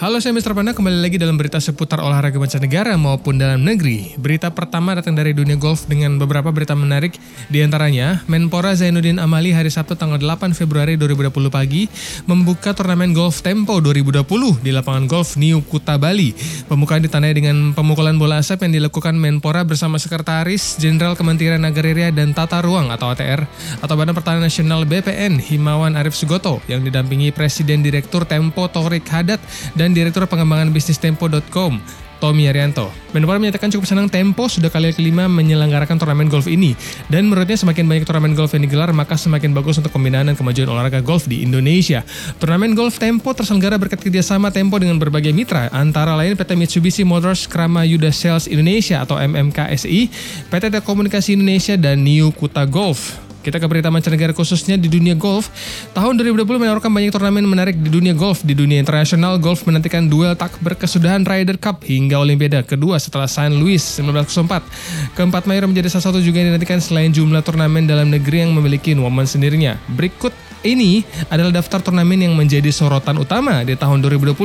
Halo saya Mr. Panda, kembali lagi dalam berita seputar olahraga mancanegara maupun dalam negeri. Berita pertama datang dari dunia golf dengan beberapa berita menarik. Di antaranya, Menpora Zainuddin Amali hari Sabtu tanggal 8 Februari 2020 pagi membuka turnamen golf Tempo 2020 di lapangan golf New Kuta, Bali. Pembukaan ditandai dengan pemukulan bola asap yang dilakukan Menpora bersama Sekretaris Jenderal Kementerian Agraria dan Tata Ruang atau ATR atau Badan Pertahanan Nasional BPN Himawan Arif Sugoto yang didampingi Presiden Direktur Tempo Torik Hadat dan dan Direktur Pengembangan Bisnis Tempo.com, Tommy Arianto. Menpora menyatakan cukup senang Tempo sudah kali kelima menyelenggarakan turnamen golf ini. Dan menurutnya semakin banyak turnamen golf yang digelar, maka semakin bagus untuk pembinaan dan kemajuan olahraga golf di Indonesia. Turnamen golf Tempo terselenggara berkat kerjasama Tempo dengan berbagai mitra, antara lain PT Mitsubishi Motors Krama Yuda Sales Indonesia atau MMKSI, PT Telekomunikasi Indonesia, dan New Kuta Golf. Kita ke berita mancanegara khususnya di dunia golf. Tahun 2020 menawarkan banyak turnamen menarik di dunia golf. Di dunia internasional, golf menantikan duel tak berkesudahan Ryder Cup hingga Olimpiade kedua setelah St. Louis 1904. Keempat mayor menjadi salah satu juga yang dinantikan selain jumlah turnamen dalam negeri yang memiliki momen sendirinya. Berikut ini adalah daftar turnamen yang menjadi sorotan utama di tahun 2020.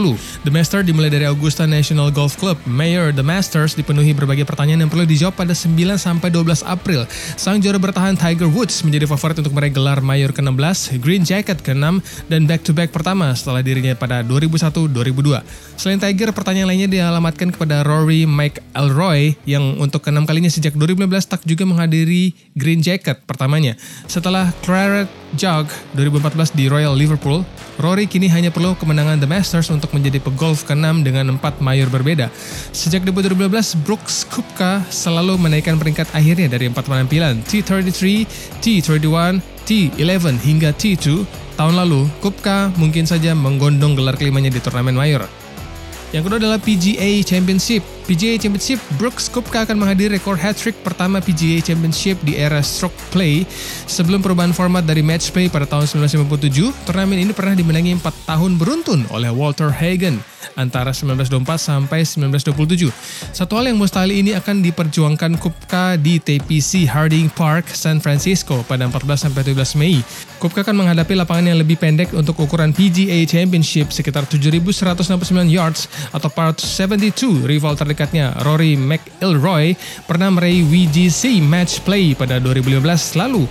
The Masters dimulai dari Augusta National Golf Club. Mayor The Masters dipenuhi berbagai pertanyaan yang perlu dijawab pada 9 sampai 12 April. Sang juara bertahan Tiger Woods menjadi favorit untuk meraih gelar Mayor ke-16, Green Jacket ke-6, dan back-to-back pertama setelah dirinya pada 2001-2002. Selain Tiger, pertanyaan lainnya dialamatkan kepada Rory McIlroy yang untuk ke-6 kalinya sejak 2015 tak juga menghadiri Green Jacket pertamanya. Setelah Claret Jug 2014 di Royal Liverpool, Rory kini hanya perlu kemenangan The Masters untuk menjadi pegolf ke-6 dengan empat mayor berbeda. Sejak debut 2012, Brooks Kupka selalu menaikkan peringkat akhirnya dari empat penampilan T33, T31, T11 hingga T2. Tahun lalu, Kupka mungkin saja menggondong gelar kelimanya di turnamen mayor. Yang kedua adalah PGA Championship. PGA Championship, Brooks Koepka akan menghadiri rekor hat-trick pertama PGA Championship di era stroke play sebelum perubahan format dari match play pada tahun 1957. Turnamen ini pernah dimenangi 4 tahun beruntun oleh Walter Hagen antara 1924 sampai 1927. Satu hal yang mustahil ini akan diperjuangkan Kupka di TPC Harding Park, San Francisco pada 14 sampai 17 Mei. Kupka akan menghadapi lapangan yang lebih pendek untuk ukuran PGA Championship sekitar 7.169 yards atau part 72 rival terdekatnya Rory McIlroy pernah meraih WGC Match Play pada 2015 lalu.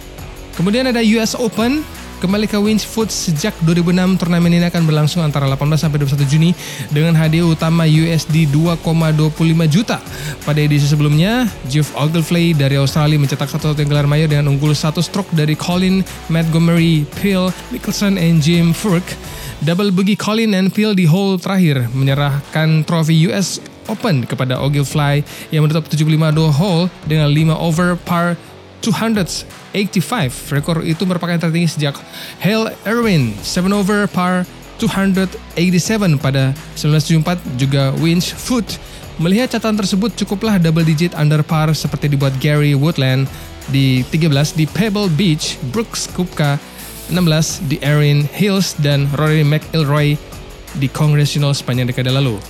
Kemudian ada US Open Kembali ke Winchfoot sejak 2006 turnamen ini akan berlangsung antara 18 sampai 21 Juni dengan hadiah utama USD 2,25 juta. Pada edisi sebelumnya, Jeff Ogilvy dari Australia mencetak satu satu gelar mayor dengan unggul satu stroke dari Colin Montgomery, Phil Mickelson, and Jim Furyk. Double bogey Colin and Phil di hole terakhir menyerahkan trofi US Open kepada Ogilvy yang menutup 75 hole dengan 5 over par 285. Rekor itu merupakan tertinggi sejak Hale Irwin 7 over par 287 pada 1974 juga Winch Foot. Melihat catatan tersebut cukuplah double digit under par seperti dibuat Gary Woodland di 13 di Pebble Beach, Brooks Kupka 16 di Erin Hills dan Rory McIlroy di Congressional sepanjang dekade lalu.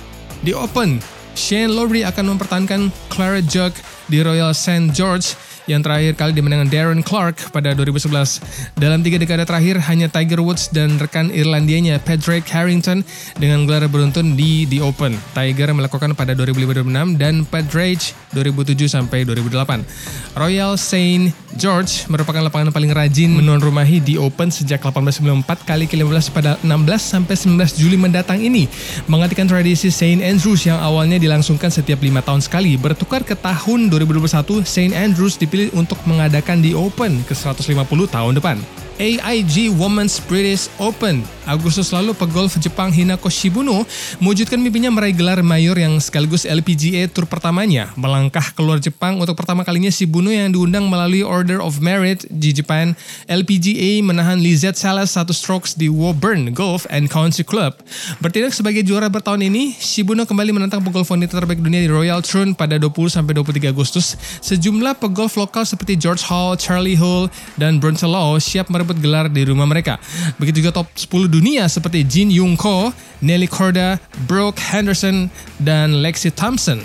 Di Open, Shane Lowry akan mempertahankan Claret Jug di Royal St. George yang terakhir kali dimenangkan Darren Clark pada 2011. Dalam tiga dekade terakhir, hanya Tiger Woods dan rekan Irlandianya Patrick Harrington dengan gelar beruntun di The Open. Tiger melakukan pada 2005-2006 dan Patrick 2007 sampai 2008. Royal Saint George merupakan lapangan paling rajin menuan rumahi di Open sejak 1894 kali ke-15 pada 16 sampai 19 Juli mendatang ini, menggantikan tradisi Saint Andrews yang awalnya dilangsungkan setiap lima tahun sekali. Bertukar ke tahun 2021, Saint Andrews dipilih dipilih untuk mengadakan di Open ke 150 tahun depan. AIG Women's British Open. Agustus lalu pegolf Jepang Hinako Shibuno mewujudkan mimpinya meraih gelar mayor yang sekaligus LPGA Tour pertamanya. Melangkah keluar Jepang untuk pertama kalinya Shibuno yang diundang melalui Order of Merit di Jepang. LPGA menahan Lizette Salas satu strokes di Woburn Golf and Country Club. Bertindak sebagai juara bertahun ini, Shibuno kembali menantang pegolf wanita terbaik dunia di Royal Troon pada 20-23 Agustus. Sejumlah pegolf lokal seperti George Hall, Charlie Hull, dan Bruntelow siap merebut gelar di rumah mereka. Begitu juga top 10 dunia seperti Jin Young Ko, Nelly Korda, Brooke Henderson, dan Lexi Thompson.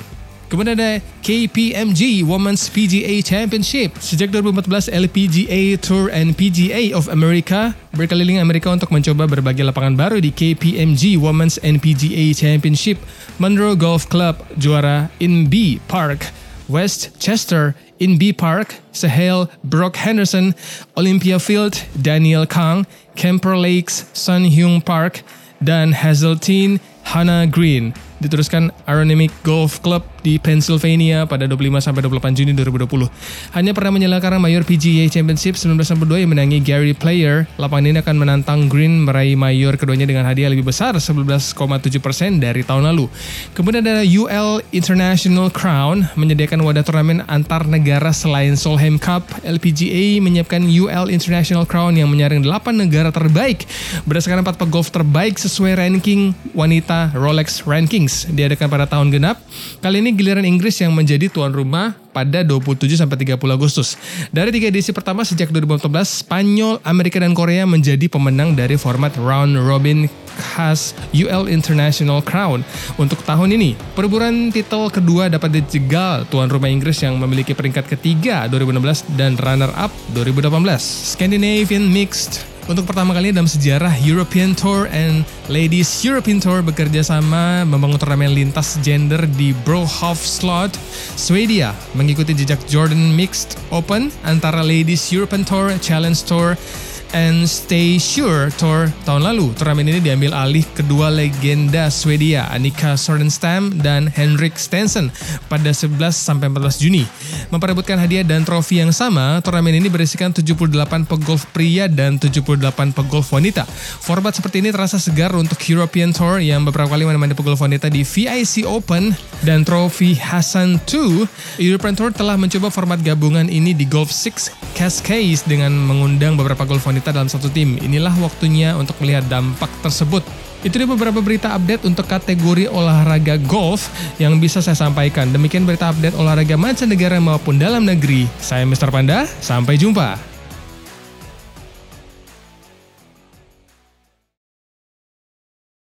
Kemudian ada KPMG Women's PGA Championship. Sejak 2014, LPGA Tour and PGA of America berkeliling Amerika untuk mencoba berbagai lapangan baru di KPMG Women's and PGA Championship. Monroe Golf Club juara in B Park. Westchester, B Park, Sahel, Brock Henderson, Olympia Field, Daniel Kang, Kemper Lakes, Sun Hyung Park, dan Hazeltine Hannah Green. Diteruskan Aerodynamic Golf Club di Pennsylvania pada 25 sampai 28 Juni 2020. Hanya pernah menyelenggarakan Mayor PGA Championship 1992 yang menangi Gary Player. Lapangan ini akan menantang Green meraih Mayor keduanya dengan hadiah lebih besar 11,7% dari tahun lalu. Kemudian ada UL International Crown menyediakan wadah turnamen antar negara selain Solheim Cup. LPGA menyiapkan UL International Crown yang menyaring 8 negara terbaik berdasarkan 4 pegolf terbaik sesuai ranking wanita Rolex Rankings diadakan pada tahun genap. Kali ini giliran Inggris yang menjadi tuan rumah pada 27 sampai 30 Agustus. Dari tiga edisi pertama sejak 2014, Spanyol, Amerika dan Korea menjadi pemenang dari format round robin khas UL International Crown. Untuk tahun ini, perburuan titel kedua dapat dijegal tuan rumah Inggris yang memiliki peringkat ketiga 2016 dan runner up 2018. Scandinavian Mixed untuk pertama kali dalam sejarah European Tour and Ladies European Tour bekerja sama membangun turnamen lintas gender di Brohof Slot, Swedia, mengikuti jejak Jordan Mixed Open antara Ladies European Tour, Challenge Tour, and Stay Sure Tour tahun lalu. Turnamen ini diambil alih kedua legenda Swedia, Annika Sorenstam dan Henrik Stenson pada 11 sampai 14 Juni. Memperebutkan hadiah dan trofi yang sama, turnamen ini berisikan 78 pegolf pria dan 78 pegolf wanita. Format seperti ini terasa segar untuk European Tour yang beberapa kali menemani pegolf wanita di VIC Open dan trofi Hasan 2. European Tour telah mencoba format gabungan ini di Golf 6 Cascades dengan mengundang beberapa golf wanita dalam satu tim. Inilah waktunya untuk melihat dampak tersebut. Itu dia beberapa berita update untuk kategori olahraga golf yang bisa saya sampaikan. Demikian berita update olahraga mancanegara maupun dalam negeri. Saya Mr. Panda, sampai jumpa.